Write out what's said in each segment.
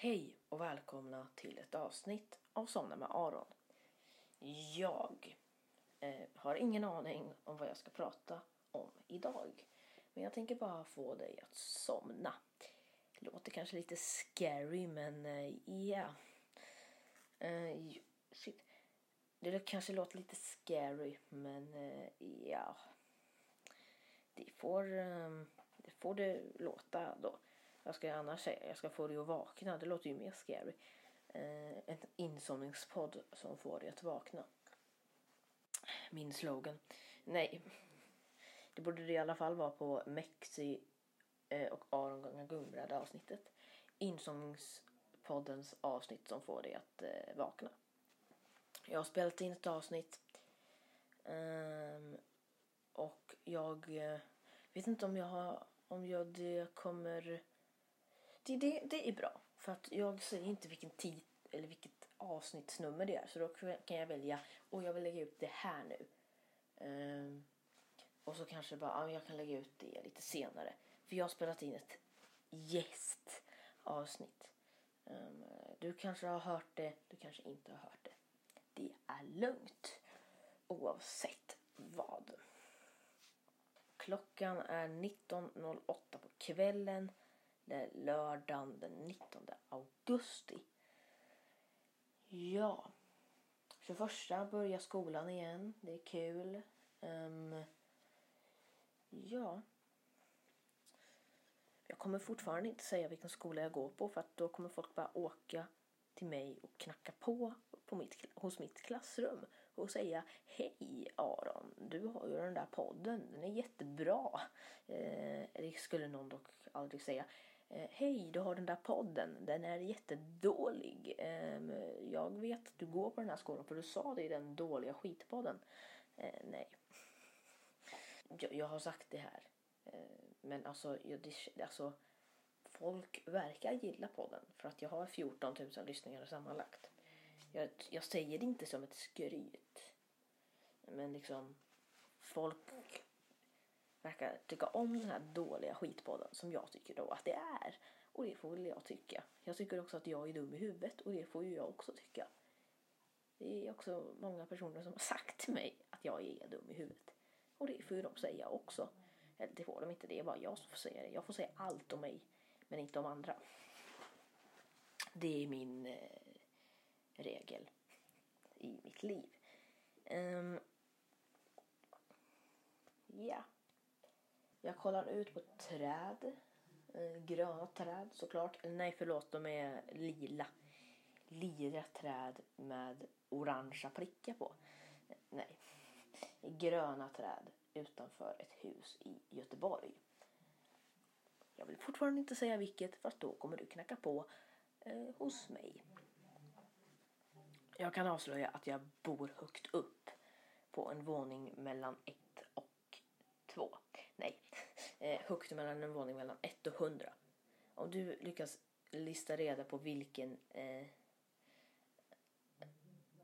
Hej och välkomna till ett avsnitt av Somna med Aron. Jag eh, har ingen aning om vad jag ska prata om idag. Men jag tänker bara få dig att somna. Låter kanske lite scary men ja. Eh, yeah. eh, shit. Det kanske låter lite scary men uh, ja. Det får, eh, det får det låta då. Vad ska jag annars säga? Jag ska få dig att vakna. Det låter ju mer scary. Eh, en insomningspodd som får dig att vakna. Min slogan. Nej, det borde det i alla fall vara på Mexi eh, och Aron gånger Gumbrad avsnittet. Insomningspoddens avsnitt som får dig att eh, vakna. Jag har spelat in ett avsnitt. Um, och jag eh, vet inte om jag har om jag det kommer det, det, det är bra. För att jag säger inte vilken tid eller vilket avsnittsnummer det är. Så då kan jag välja, och jag vill lägga ut det här nu. Um, och så kanske bara, ja, jag kan lägga ut det lite senare. För jag har spelat in ett gästavsnitt. Um, du kanske har hört det, du kanske inte har hört det. Det är lugnt. Oavsett vad. Klockan är 19.08 på kvällen. Det är lördagen den 19 augusti. Ja. 21 börjar skolan igen. Det är kul. Um, ja. Jag kommer fortfarande inte säga vilken skola jag går på för att då kommer folk bara åka till mig och knacka på, på mitt, hos mitt klassrum och säga Hej Aron, du har ju den där podden, den är jättebra. Eh, det skulle någon dock aldrig säga. Eh, hej, du har den där podden, den är jättedålig. Ehm, jag vet att du går på den här skolan för du sa det i den dåliga skitpodden. Eh, nej. Jag, har sagt det här. Eh, men alltså, alltså, folk verkar gilla podden för att jag har 14 000 lyssningar sammanlagt. Jag, jag säger det inte som ett skryt. Men liksom, folk verkar tycka om den här dåliga skitpodden som jag tycker då att det är. Och det får väl jag tycka. Jag tycker också att jag är dum i huvudet och det får ju jag också tycka. Det är också många personer som har sagt till mig att jag är dum i huvudet. Och det får ju de säga också. Eller det får de inte, det är bara jag som får säga det. Jag får säga allt om mig, men inte om andra. Det är min eh, regel i mitt liv. Um, ja. Jag kollar ut på träd. Eh, gröna träd såklart. Nej förlåt, de är lila. Lila träd med orangea prickar på. Nej. Gröna träd utanför ett hus i Göteborg. Jag vill fortfarande inte säga vilket för då kommer du knacka på eh, hos mig. Jag kan avslöja att jag bor högt upp på en våning mellan ett och två. Nej, eh, högt mellan en våning mellan 1 och 100. Om du lyckas lista reda på vilken eh,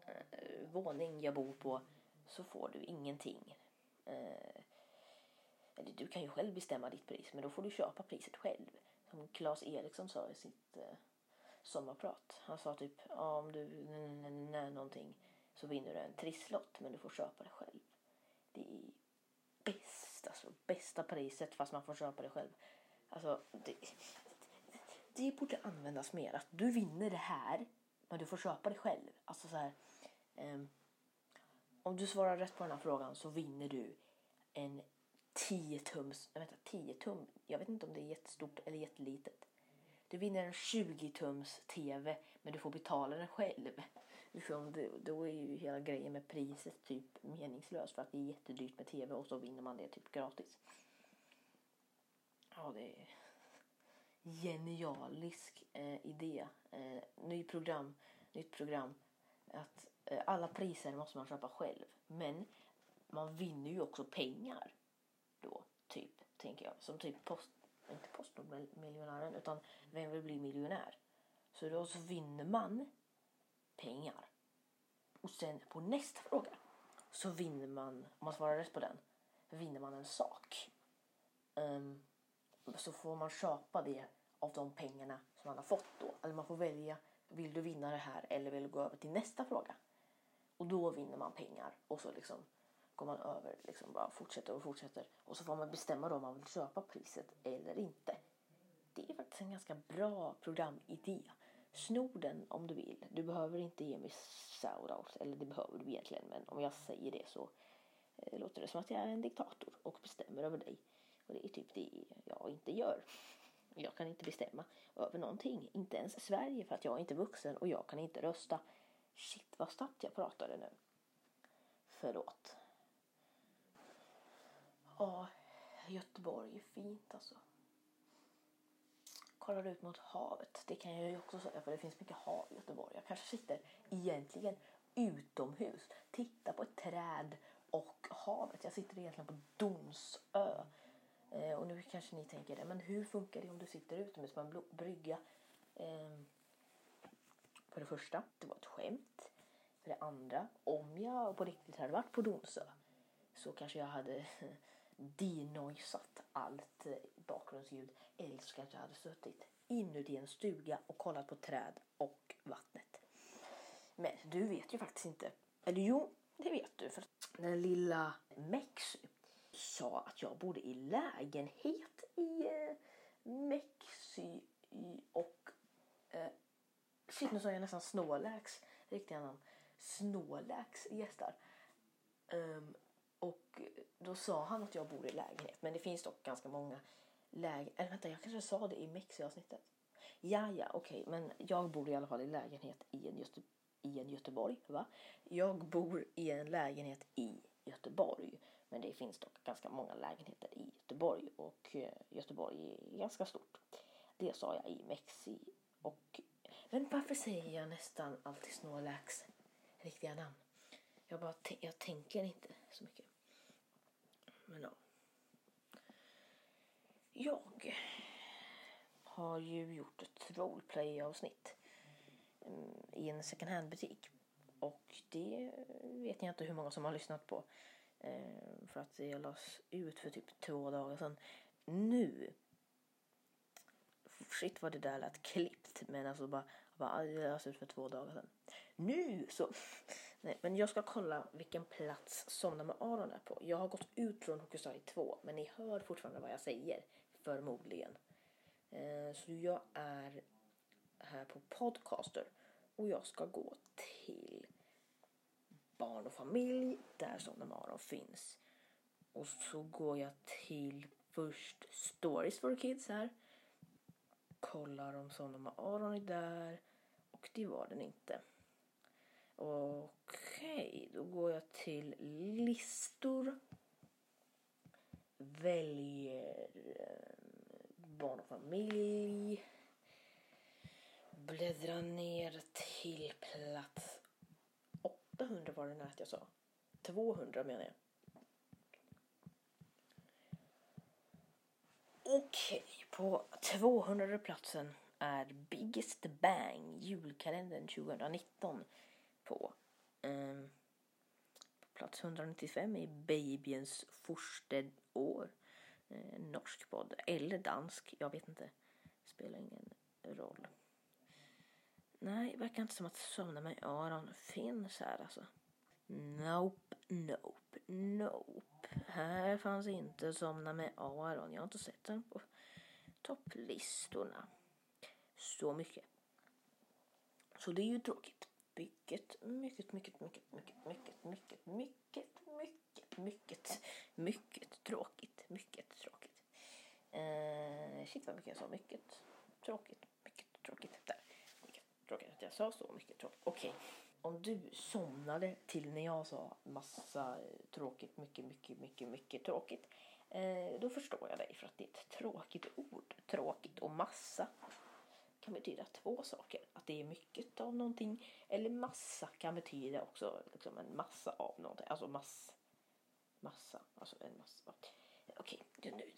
eh, våning jag bor på så får du ingenting. Eh, du kan ju själv bestämma ditt pris men då får du köpa priset själv. Som Claes Eriksson sa i sitt eh, sommarprat. Han sa typ ja, om du när någonting så vinner du en trisslott men du får köpa det själv. Det är alltså bästa priset fast man får köpa det själv. Alltså det, det borde användas mer. Att du vinner det här men du får köpa det själv. Alltså så här. Um, om du svarar rätt på den här frågan så vinner du en 10 tums, jag vänta 10 tum, jag vet inte om det är jättestort eller jättelitet. Du vinner en 20 tums TV men du får betala den själv. Liksom, då är ju hela grejen med priset typ meningslös för att det är jättedyrt med TV och så vinner man det typ gratis. Ja, det är genialisk eh, idé. Eh, ny program, nytt program. Att eh, alla priser måste man köpa själv. Men man vinner ju också pengar då, typ, tänker jag. Som typ post, inte Postnordmiljonären, utan Vem vill bli miljonär? Så då så vinner man pengar. Och sen på nästa fråga så vinner man, om man svarar rätt på den, vinner man en sak. Um, så får man köpa det av de pengarna som man har fått då. Eller man får välja, vill du vinna det här eller vill du gå över till nästa fråga? Och då vinner man pengar och så liksom går man över, liksom bara fortsätter och fortsätter. Och så får man bestämma då om man vill köpa priset eller inte. Det är faktiskt en ganska bra programidé. Snor den om du vill. Du behöver inte ge mig shoutouts, eller det behöver du egentligen, men om jag säger det så eh, låter det som att jag är en diktator och bestämmer över dig. Och det är typ det jag inte gör. Jag kan inte bestämma över någonting, inte ens Sverige för att jag är inte vuxen och jag kan inte rösta. Shit vad snabbt jag pratade nu. Förlåt. Ja, Göteborg är fint alltså. Kollar ut mot havet. Det kan jag ju också säga för det finns mycket hav i Göteborg. Jag kanske sitter egentligen utomhus, tittar på ett träd och havet. Jag sitter egentligen på Donsö. Eh, och nu kanske ni tänker det, men hur funkar det om du sitter utomhus på en brygga? Eh, för det första, det var ett skämt. För det andra, om jag på riktigt hade varit på Donsö så kanske jag hade denoisat allt eh, bakgrundsljud. Eller så kanske jag hade suttit inuti en stuga och kollat på träd och vattnet. Men du vet ju faktiskt inte. Eller jo, det vet du. För den lilla Mexy sa att jag bodde i lägenhet i eh, Mexy och eh, shit nu sa jag nästan Snåläks riktiga namn. Snåläks gästar. Um, och då sa han att jag bor i lägenhet. Men det finns dock ganska många lägenheter. Eller vänta, jag kanske sa det i Mexi-avsnittet. Ja, ja, okej. Okay. Men jag bor i alla fall i lägenhet i en, Göte i en Göteborg. Va? Jag bor i en lägenhet i Göteborg. Men det finns dock ganska många lägenheter i Göteborg. Och eh, Göteborg är ganska stort. Det sa jag i Mexi. Och... Men varför säger jag nästan alltid Snorlax riktiga namn? Jag bara jag tänker inte så mycket. Men ja. Jag har ju gjort ett roleplay-avsnitt mm, i en second hand-butik. Och det vet jag inte hur många som har lyssnat på. Eh, för att det lades ut för typ två dagar sedan. Nu shit vad det där lät klippt men alltså bara, bara det lades ut för två dagar sedan. Nu så Nej, men jag ska kolla vilken plats Somna med Aron är på. Jag har gått ut från Hokusai 2, men ni hör fortfarande vad jag säger. Förmodligen. Eh, så jag är här på Podcaster och jag ska gå till Barn och familj, där Somna med Aron finns. Och så går jag till först Stories for Kids här. Kollar om Somna med Aron är där och det var den inte. Okej, okay, då går jag till listor. Väljer eh, barn och familj. Bläddrar ner till plats 800 var det att jag sa. 200 menar jag. Okej, okay, på 200 platsen är Biggest Bang julkalendern 2019 på. Eh, på plats 195 är Babyens forsted år. Eh, norsk podd. Eller dansk, jag vet inte. Spelar ingen roll. Nej, det verkar inte som att Somna med Aron finns här alltså. Nope, nope, nope. Här fanns inte Somna med Aron. Jag har inte sett den på topplistorna. Så mycket. Så det är ju tråkigt mycket, mycket, mycket, mycket, mycket, mycket, mycket, mycket, mycket, mycket, mycket tråkigt. Mycket tråkigt. Eh, shit vad mycket jag sa. Mycket tråkigt. Mycket tråkigt. Där. Mycket tråkigt att jag sa så mycket tråkigt. Okej. Okay. Om du somnade till när jag sa massa tråkigt, mycket, mycket, mycket, mycket tråkigt. Eh, då förstår jag dig för att det är ett tråkigt ord. Tråkigt och massa kan betyda två saker. Att det är mycket av någonting. Eller massa kan betyda också liksom en massa av någonting. Alltså mass, massa. Alltså en massa. Okej, okay, nu.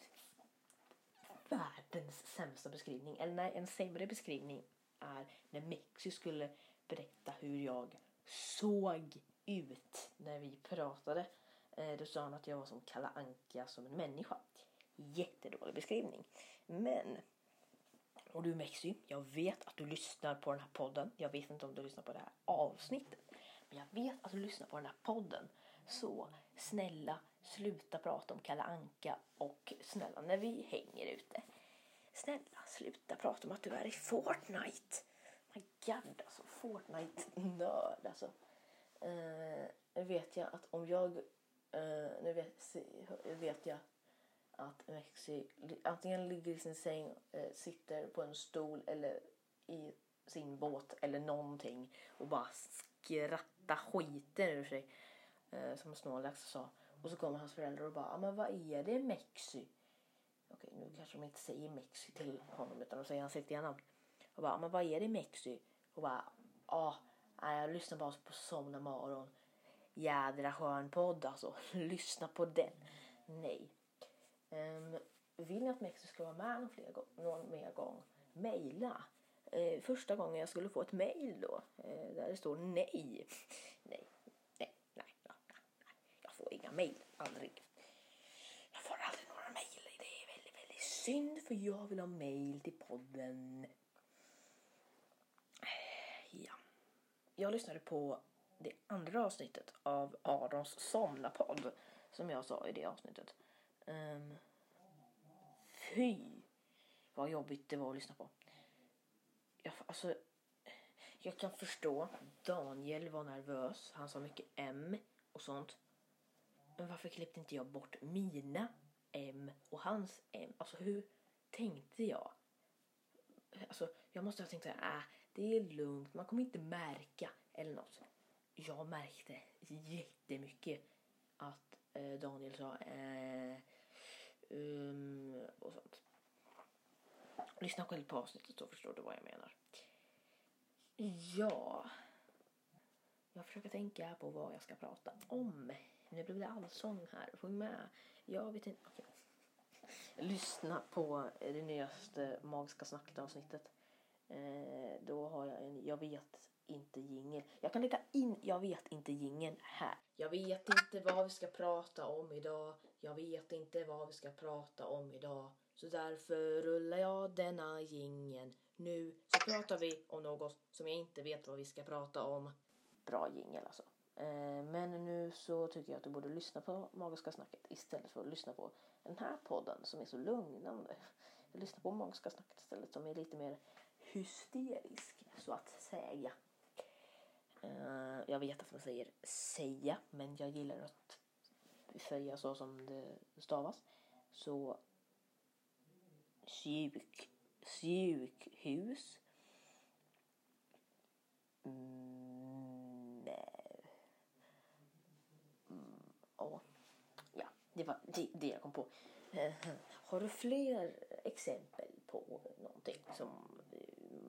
Världens sämsta beskrivning. Eller nej, en sämre beskrivning är när Mexi skulle berätta hur jag såg ut när vi pratade. Eh, då sa han att jag var som Kalla Anka som en människa. Jättedålig beskrivning. Men och du Mexi, jag vet att du lyssnar på den här podden. Jag vet inte om du lyssnar på det här avsnittet. Men jag vet att du lyssnar på den här podden. Så snälla sluta prata om Kalle Anka och snälla när vi hänger ute. Snälla sluta prata om att du är i Fortnite. My God alltså, Fortnite-nörd alltså. Uh, nu vet jag att om jag, uh, nu vet, vet jag att Mexi antingen ligger i sin säng, eh, sitter på en stol eller i sin båt eller någonting och bara skrattar skiten ur sig. Eh, som Snorlax sa. Och så kommer hans föräldrar och bara, ah, men vad är det Mexi? Okej, nu kanske de inte säger Mexi till honom utan de säger hans riktiga namn. Och bara, ah, men vad är det Mexi? Och bara, ah, jag lyssnar bara på Somna Morgon. Jädra skön podd alltså. Lyssna på den. Nej. Um, vill ni att Mexiko ska vara med någon, fler, någon mer gång? Mejla! Uh, första gången jag skulle få ett mejl då. Uh, där det står nej. nej nej, nej, nej. Jag får inga mejl. Aldrig. Jag får aldrig några mejl. Det är väldigt, väldigt synd för jag vill ha mejl till podden. Eh, ja. Jag lyssnade på det andra avsnittet av Arons somnapodd som jag sa i det avsnittet. Um, fy vad jobbigt det var att lyssna på. Jag, alltså, jag kan förstå. Daniel var nervös. Han sa mycket M och sånt. Men varför klippte inte jag bort mina M och hans M? Alltså hur tänkte jag? Alltså jag måste ha tänkt såhär, äh, ah, det är lugnt, man kommer inte märka eller något. Jag märkte jättemycket att eh, Daniel sa eh, um, och sånt. Lyssna själv på avsnittet så förstår du vad jag menar. Ja, jag försöker tänka på vad jag ska prata om. Nu blev det allsång här. Sjung med. Jag vet inte. Okay. Lyssna på det nyaste Magiska snacket avsnittet. Eh, då har jag en Jag vet inte jingel. Jag kan lägga in Jag vet inte jingeln här. Jag vet inte vad vi ska prata om idag. Jag vet inte vad vi ska prata om idag. Så därför rullar jag denna gingen. Nu så pratar vi om något som jag inte vet vad vi ska prata om. Bra jingel alltså. Eh, men nu så tycker jag att du borde lyssna på Magiska snacket istället för att lyssna på den här podden som är så lugnande. Lyssna på Magiska snacket istället som är lite mer hysterisk så att säga. Eh, jag vet att man säger säga men jag gillar att säga så som det stavas. Så sjuk, sjukhus. Mm, mm Det var det, det jag kom på. Har du fler exempel på någonting som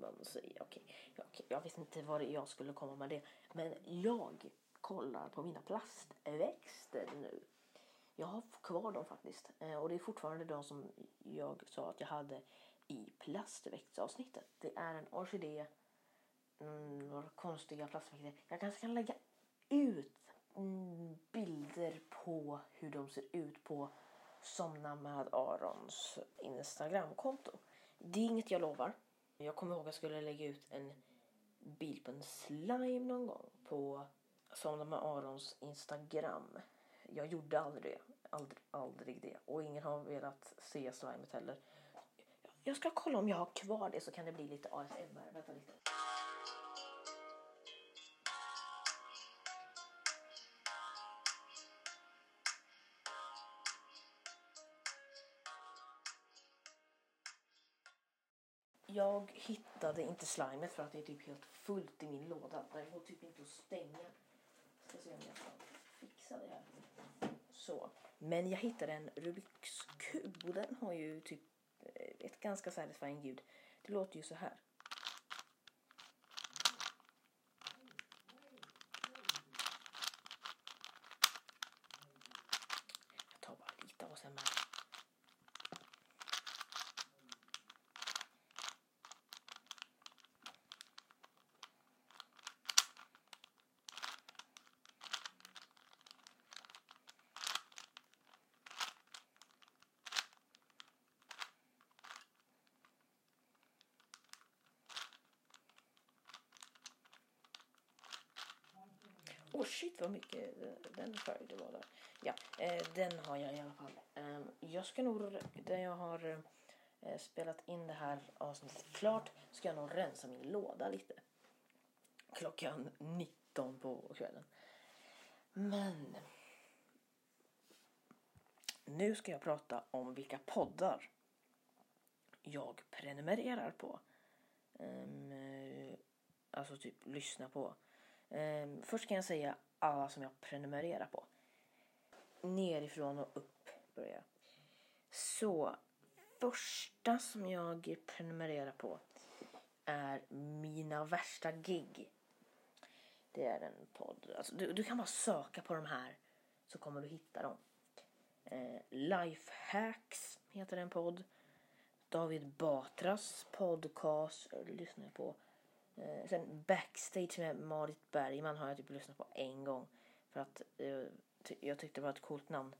man säger? Okej, okay, okay, jag vet inte var jag skulle komma med det. Men jag kollar på mina plastväxter nu. Jag har kvar dem faktiskt. Eh, och det är fortfarande de som jag sa att jag hade i plastväxtavsnittet. Det är en orkidé. Mm, några konstiga plastväxter. Jag kanske kan lägga ut Mm, bilder på hur de ser ut på Somna med Arons Instagramkonto. Det är inget jag lovar. Jag kommer ihåg att jag skulle lägga ut en bild på en slime någon gång på Somna med Arons Instagram. Jag gjorde aldrig det. Aldrig, aldrig det. Och ingen har velat se slimet heller. Jag ska kolla om jag har kvar det så kan det bli lite ASMR. Vänta lite. Jag hittade inte slimet för att det är typ helt fullt i min låda. Den går typ inte att stänga. Ska se om jag kan fixa det här. Så. Men jag hittade en Rubiks kub och den har ju typ eh, ett ganska satisfying ljud. Det låter ju så här. Shit vad mycket den färg det var där. Ja, eh, den har jag i alla fall. Eh, jag ska nog, där jag har eh, spelat in det här avsnittet klart, ska jag nog rensa min låda lite. Klockan 19 på kvällen. Men nu ska jag prata om vilka poddar jag prenumererar på. Um, alltså typ lyssna på. Um, först kan jag säga alla som jag prenumererar på. Nerifrån och upp börjar Så första som jag prenumererar på är Mina värsta gig. Det är en podd. Alltså, du, du kan bara söka på de här så kommer du hitta dem. Eh, Lifehacks heter en podd. David Batras podcast lyssnar jag på. Eh, sen Backstage med Marit Bergman har jag typ lyssnat på en gång. För att eh, jag tyckte det var ett coolt namn.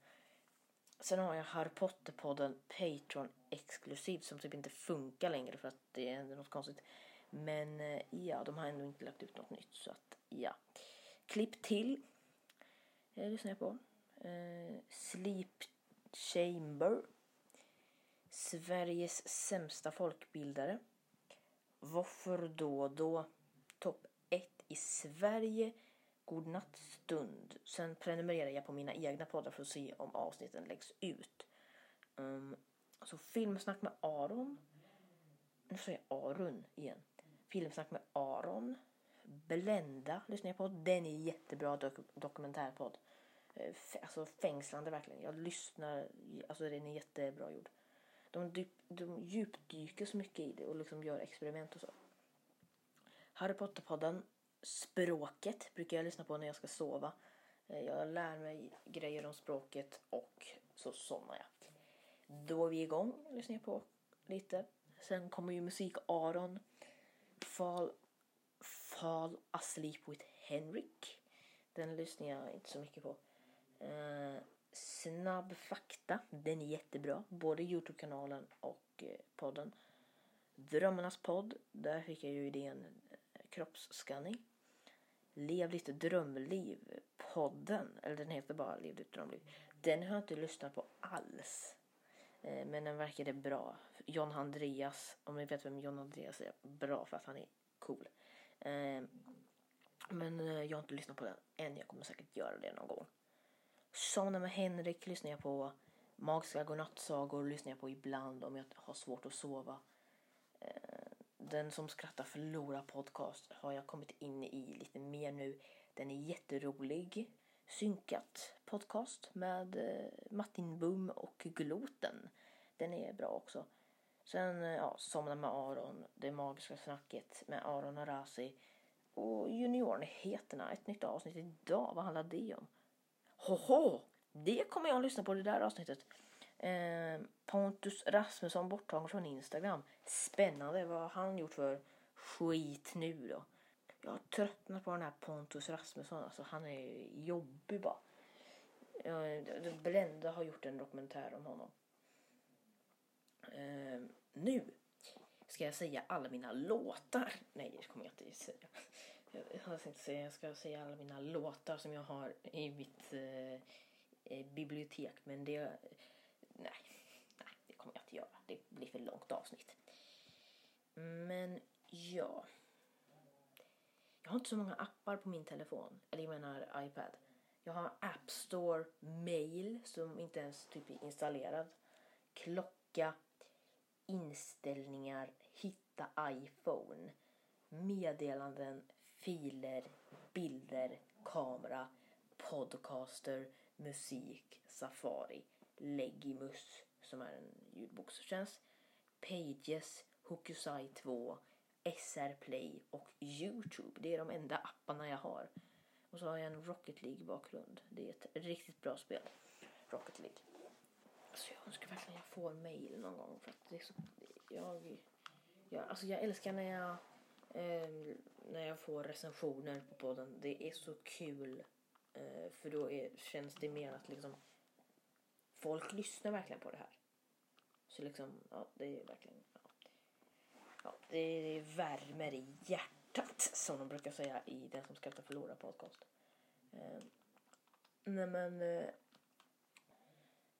Sen har jag Harry Potter-podden Patreon exklusivt som typ inte funkar längre för att det är något konstigt. Men eh, ja, de har ändå inte lagt ut något nytt så att ja. Klipp till eh, lyssnar jag på. Eh, Sleep Chamber. Sveriges sämsta folkbildare. Varför då då? Topp 1 i Sverige. Godnattstund. Sen prenumererar jag på mina egna poddar för att se om avsnitten läggs ut. Um, alltså Filmsnack med Aron. Nu säger jag Arun igen. Filmsnack med Aron. Blenda lyssnar jag på. Den är jättebra dok dokumentärpodd. Eh, alltså fängslande verkligen. Jag lyssnar, alltså den är jättebra gjord. De, dyp, de djupdyker så mycket i det och liksom gör experiment och så. Harry Potter-podden Språket brukar jag lyssna på när jag ska sova. Eh, jag lär mig grejer om språket och så somnar jag. Då är vi igång, lyssnar jag på lite. Sen kommer ju musik-Aron. Fall, Fall Asleep with Henrik. Den lyssnar jag inte så mycket på. Uh, snabb fakta, den är jättebra. Både Youtube-kanalen och eh, podden. Drömmarnas podd, där fick jag ju idén eh, kroppsskanning. Lev ditt drömliv, podden, eller den heter bara Lev ditt drömliv. Den har jag inte lyssnat på alls. Eh, men den verkade bra. John Andreas, om ni vet vem John Andreas är, bra för att han är cool. Men jag har inte lyssnat på den än, jag kommer säkert göra det någon gång. Somna med Henrik lyssnar jag på. Magiska godnattsagor lyssnar jag på ibland om jag har svårt att sova. Eh, den som skrattar förlorar podcast har jag kommit in i lite mer nu. Den är jätterolig. Synkat podcast med eh, Martin Bum och Gloten. Den är bra också. Sen eh, ja, Somna med Aron, Det magiska snacket med Aron Arasi och Juniornyheterna. Ett nytt avsnitt idag. Vad handlar det om? Hoho! Det kommer jag att lyssna på det där avsnittet. Eh, Pontus Rasmusson borttagen från Instagram. Spännande. Vad har han gjort för skit nu då? Jag har tröttnat på den här Pontus Rasmusson. Alltså han är jobbig bara. Eh, Blenda har gjort en dokumentär om honom. Eh, nu ska jag säga alla mina låtar. Nej, det kommer jag inte säga jag tänkte säga, jag ska säga alla mina låtar som jag har i mitt eh, eh, bibliotek. Men det, nej, nej, det kommer jag inte göra. Det blir för långt avsnitt. Men ja. Jag har inte så många appar på min telefon. Eller jag menar iPad. Jag har App Store Mail som inte ens typ är installerad. Klocka, inställningar, hitta iPhone, meddelanden, filer, bilder, kamera, podcaster, musik, Safari, Legimus som är en ljudbokstjänst, Pages, Hokusai 2, SR Play och Youtube. Det är de enda apparna jag har. Och så har jag en Rocket League-bakgrund. Det är ett riktigt bra spel. Rocket League. Alltså jag önskar verkligen jag får mail någon gång. För att det är så, jag, jag, alltså jag älskar när jag eh, när jag får recensioner på podden. Det är så kul. Eh, för då är, känns det mer att liksom folk lyssnar verkligen på det här. Så liksom, ja, det är verkligen, ja. ja det, värmer i hjärtat som de brukar säga i Den som skrattar förlorar podcast. Eh, nej men... Eh,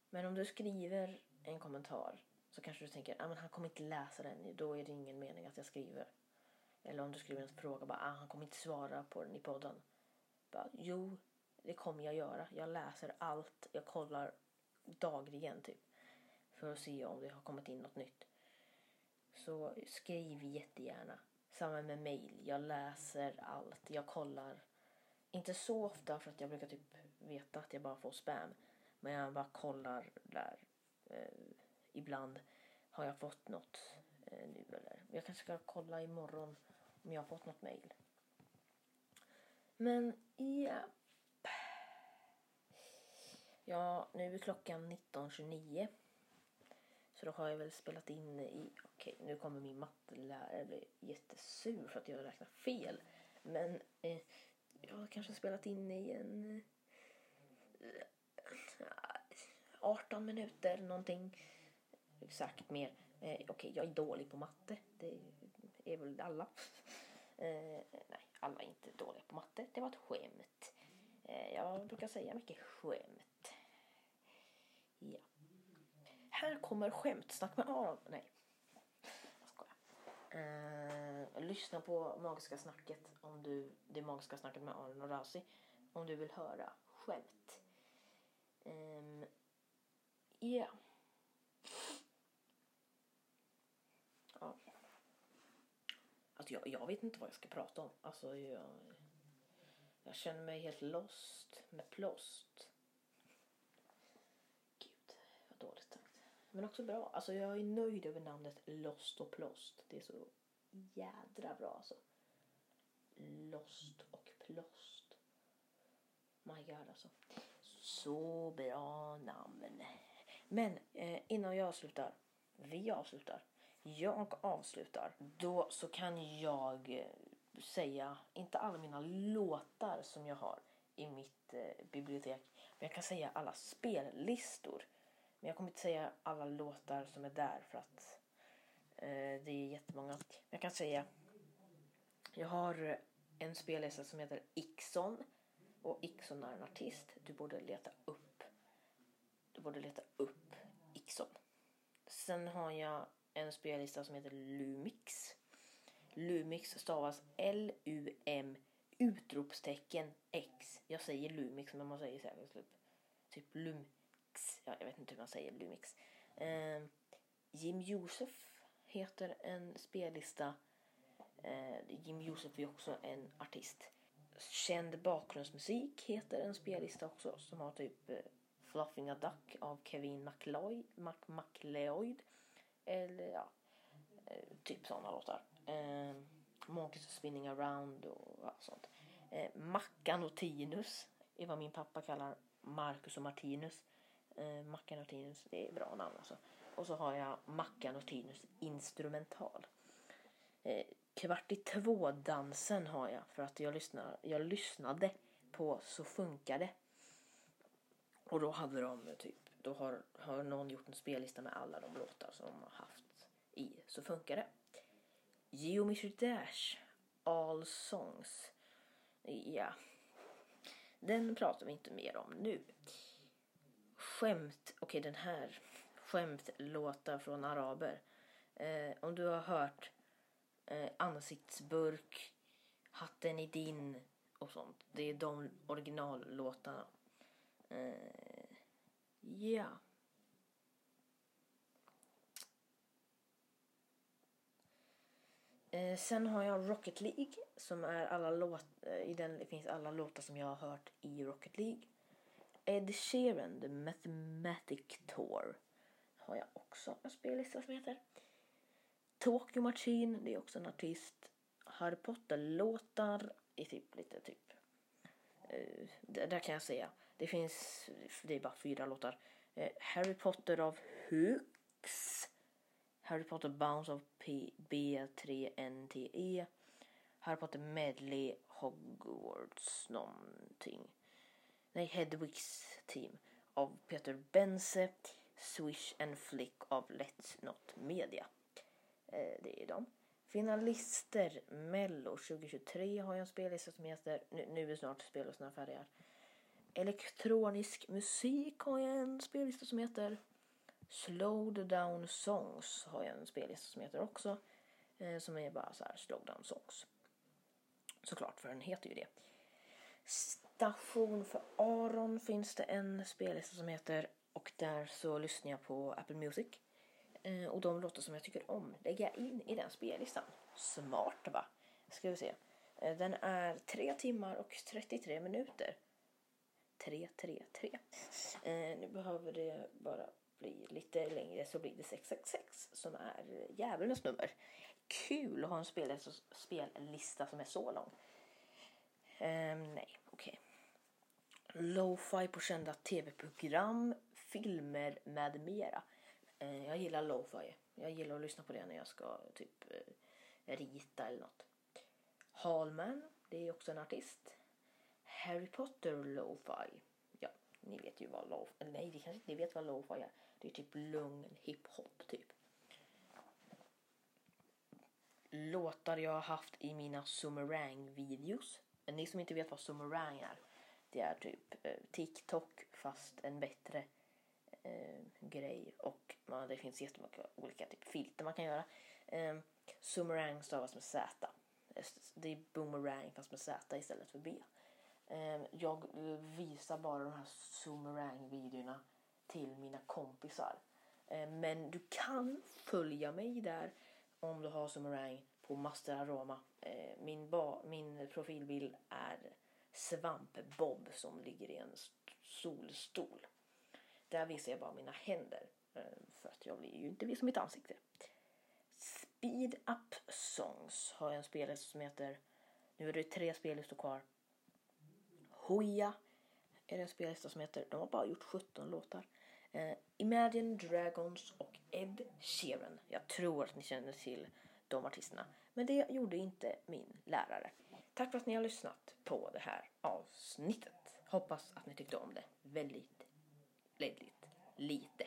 men om du skriver en kommentar så kanske du tänker att ah, han kommer inte läsa den. Då är det ingen mening att jag skriver. Eller om du skriver en fråga bara ah, han kommer inte svara på den i podden. Bara, jo, det kommer jag göra. Jag läser allt. Jag kollar dagligen typ. För att se om det har kommit in något nytt. Så skriv jättegärna. Samma med mail. Jag läser allt. Jag kollar. Inte så ofta för att jag brukar typ veta att jag bara får spam. Men jag bara kollar där. Eh, ibland har jag fått något Eh, nu eller. Jag kanske ska kolla imorgon om jag har fått något mail. Men ja. Ja, nu är klockan 19.29. Så då har jag väl spelat in i... Okej, okay, nu kommer min mattelärare bli jättesur för att jag räknar fel. Men eh, jag har kanske spelat in i en... Eh, 18 minuter någonting. Säkert mer. Eh, Okej, okay, jag är dålig på matte. Det är väl alla. Eh, nej, alla är inte dåliga på matte. Det var ett skämt. Eh, jag brukar säga mycket skämt. Ja. Här kommer skämtsnack med Aron. Nej, jag skojar. Eh, lyssna på Magiska snacket om du, det magiska snacket med Aron och Razi om du vill höra skämt. Ehm, um, yeah. Ja. Alltså jag, jag vet inte vad jag ska prata om. Alltså jag, jag känner mig helt lost med plåst. Gud, vad dåligt sagt. Men också bra. Alltså jag är nöjd över namnet Lost och Plåst. Det är så jädra bra alltså. Lost och Plåst. My God alltså. Så bra namn. Men eh, innan jag avslutar. Vi avslutar. Jag avslutar. Då så kan jag eh, säga, inte alla mina låtar som jag har i mitt eh, bibliotek. Men jag kan säga alla spellistor. Men jag kommer inte säga alla låtar som är där för att eh, det är jättemånga. Men Jag kan säga, jag har eh, en spellista som heter Ixon. Och Ixon är en artist. Du borde leta upp. Du borde leta upp Ixon. Sen har jag en spellista som heter Lumix. Lumix stavas L-U-M utropstecken X. Jag säger Lumix men man säger säkert typ, typ Lumix. Ja, jag vet inte hur man säger Lumix. Eh, Jim Josef heter en spellista. Eh, Jim Josef är också en artist. Känd bakgrundsmusik heter en spellista också som har typ eh, Fluffing a Duck av Kevin MacLeod. Mac MacLeod. Eller ja, eh, typ sådana låtar. Eh, Monkeys Spinning Around och ja, sånt. Eh, Mackan och Tinus är vad min pappa kallar Marcus och Martinus. Eh, Mackan och Tinus, det är bra namn alltså. Och så har jag Mackan och Tinus instrumental. Eh, kvart i två-dansen har jag för att jag, lyssnar, jag lyssnade på Så funkar det. Och då hade de eh, typ, då har, har någon gjort en spellista med alla de låtar som de har haft i Så funkar det. Geometry Dash, All Songs. Ja, den pratar vi inte mer om nu. Skämt, okej okay, den här. Skämtlåtar från araber. Eh, om du har hört eh, Ansiktsburk, Hatten i din och sånt. Det är de originallåtarna. Eh, ja. Eh, sen har jag Rocket League som är alla låt, eh, i den finns alla låtar som jag har hört i Rocket League. Eh, Ed Sheeran, The Mathematic Tour har jag också en spellista som heter. Tokyo Machine, det är också en artist. Harry Potter-låtar i typ lite typ. Uh, där kan jag säga. Det finns, det är bara fyra låtar. Eh, Harry Potter av Hooks. Harry Potter Bounce av P B3NTE. Harry Potter Medley Hogwarts någonting. Nej, Hedwigs Team av Peter Bense. Swish and Flick av Let's Not Media. Eh, det är dem. Finalister Mello 2023 har jag en spellista som heter, nu, nu är snart spellistorna färdiga. Elektronisk musik har jag en spellista som heter. Slowed down songs har jag en spellista som heter också. Eh, som är bara så här slow down songs. Såklart, för den heter ju det. Station för Aron finns det en spellista som heter och där så lyssnar jag på Apple Music. Eh, och de låtar som jag tycker om lägger jag in i den spellistan. Smart va? Ska vi se. Eh, den är 3 timmar och 33 minuter. 333. Eh, Nu behöver det bara bli lite längre så blir det 666 som är djävulens nummer. Kul att ha en spellista, spellista som är så lång. Eh, nej, okej. Okay. Lo-fi på kända tv-program, filmer med mera. Eh, jag gillar lo-fi. Jag gillar att lyssna på det när jag ska typ eh, rita eller något. Hallman, det är också en artist. Harry Potter lo-fi. Ja, ni vet ju vad lo Nej, ni kanske inte vet vad lo-fi är. Det är typ lugn hiphop typ. Låtar jag har haft i mina Sumerang-videos. Ni som inte vet vad Sumerang är. Det är typ eh, TikTok fast en bättre eh, grej. Och man, det finns jättemånga olika typ filter man kan göra. Eh, Sumerang stavas med Z. Eh, det är boomerang fast med Z istället för B. Ehm, jag eh, visar bara de här Zoomerang-videorna till mina kompisar. Ehm, men du kan följa mig där om du har Zoomerang på Master Aroma. Ehm, min, min profilbild är SvampBob som ligger i en solstol. Där visar jag bara mina händer för att jag vill ju inte visa mitt ansikte. Speed Up Songs har jag en spellista som heter, nu är det tre spellistor kvar. Hoya är det en spellista som heter, de har bara gjort 17 låtar. Eh, Imagine Dragons och Ed Sheeran. Jag tror att ni känner till de artisterna. Men det gjorde inte min lärare. Tack för att ni har lyssnat på det här avsnittet. Hoppas att ni tyckte om det väldigt, väldigt lite.